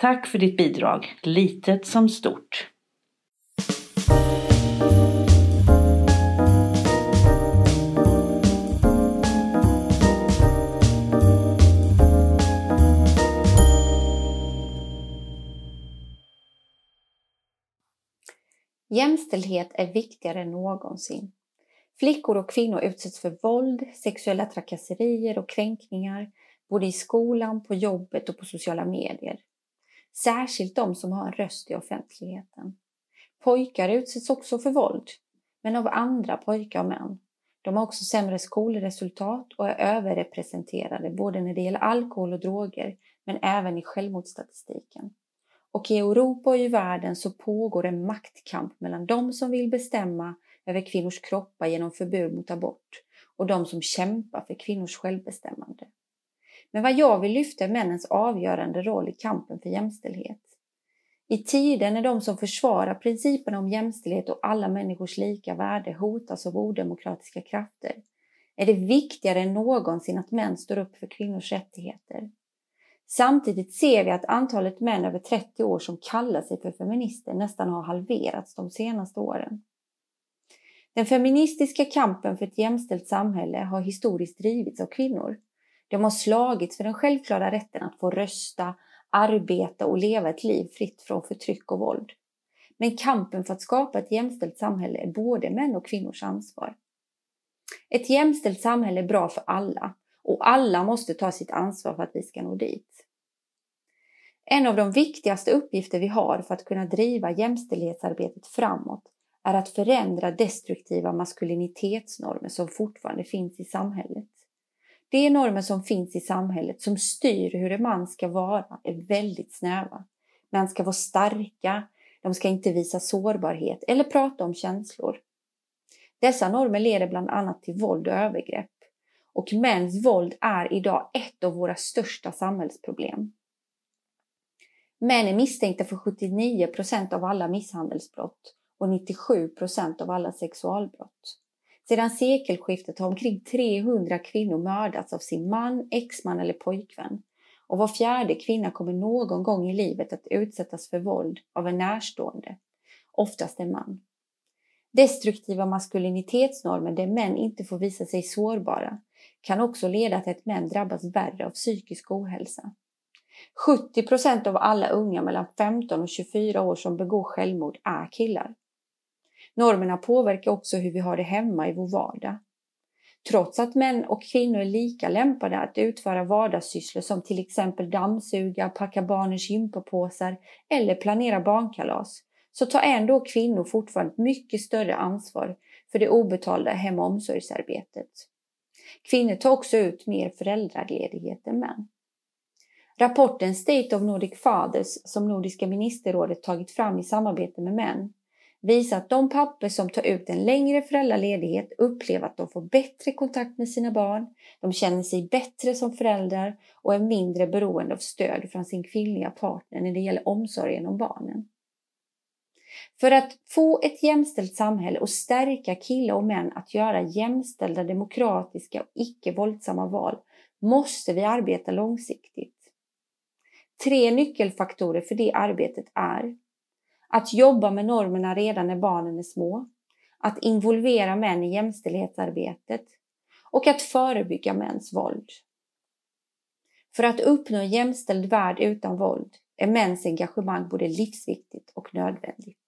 Tack för ditt bidrag, litet som stort. Jämställdhet är viktigare än någonsin. Flickor och kvinnor utsätts för våld, sexuella trakasserier och kränkningar både i skolan, på jobbet och på sociala medier. Särskilt de som har en röst i offentligheten. Pojkar utsätts också för våld, men av andra pojkar och män. De har också sämre skolresultat och är överrepresenterade både när det gäller alkohol och droger, men även i självmordsstatistiken. Och i Europa och i världen så pågår en maktkamp mellan de som vill bestämma över kvinnors kroppar genom förbud mot abort och de som kämpar för kvinnors självbestämmande. Men vad jag vill lyfta är männens avgörande roll i kampen för jämställdhet. I tider när de som försvarar principerna om jämställdhet och alla människors lika värde hotas av odemokratiska krafter är det viktigare än någonsin att män står upp för kvinnors rättigheter. Samtidigt ser vi att antalet män över 30 år som kallar sig för feminister nästan har halverats de senaste åren. Den feministiska kampen för ett jämställt samhälle har historiskt drivits av kvinnor. De har slagits för den självklara rätten att få rösta, arbeta och leva ett liv fritt från förtryck och våld. Men kampen för att skapa ett jämställt samhälle är både män och kvinnors ansvar. Ett jämställt samhälle är bra för alla och alla måste ta sitt ansvar för att vi ska nå dit. En av de viktigaste uppgifter vi har för att kunna driva jämställdhetsarbetet framåt är att förändra destruktiva maskulinitetsnormer som fortfarande finns i samhället. De normer som finns i samhället som styr hur en man ska vara är väldigt snäva. Män ska vara starka, de ska inte visa sårbarhet eller prata om känslor. Dessa normer leder bland annat till våld och övergrepp. Och mäns våld är idag ett av våra största samhällsproblem. Män är misstänkta för 79 procent av alla misshandelsbrott och 97 procent av alla sexualbrott. Sedan sekelskiftet har omkring 300 kvinnor mördats av sin man, exman eller pojkvän. Och var fjärde kvinna kommer någon gång i livet att utsättas för våld av en närstående, oftast en man. Destruktiva maskulinitetsnormer där män inte får visa sig sårbara kan också leda till att män drabbas värre av psykisk ohälsa. 70 procent av alla unga mellan 15 och 24 år som begår självmord är killar. Normerna påverkar också hur vi har det hemma i vår vardag. Trots att män och kvinnor är lika lämpade att utföra vardagssysslor som till exempel dammsuga, packa barnens gympapåsar eller planera barnkalas, så tar ändå kvinnor fortfarande mycket större ansvar för det obetalda hem och omsorgsarbetet. Kvinnor tar också ut mer föräldraledighet än män. Rapporten State of Nordic Fathers som Nordiska ministerrådet tagit fram i samarbete med män visar att de pappor som tar ut en längre föräldraledighet upplever att de får bättre kontakt med sina barn, de känner sig bättre som föräldrar och är mindre beroende av stöd från sin kvinnliga partner när det gäller omsorgen om barnen. För att få ett jämställt samhälle och stärka killar och män att göra jämställda, demokratiska och icke våldsamma val måste vi arbeta långsiktigt. Tre nyckelfaktorer för det arbetet är att jobba med normerna redan när barnen är små, att involvera män i jämställdhetsarbetet och att förebygga mäns våld. För att uppnå en jämställd värld utan våld är mäns engagemang både livsviktigt och nödvändigt.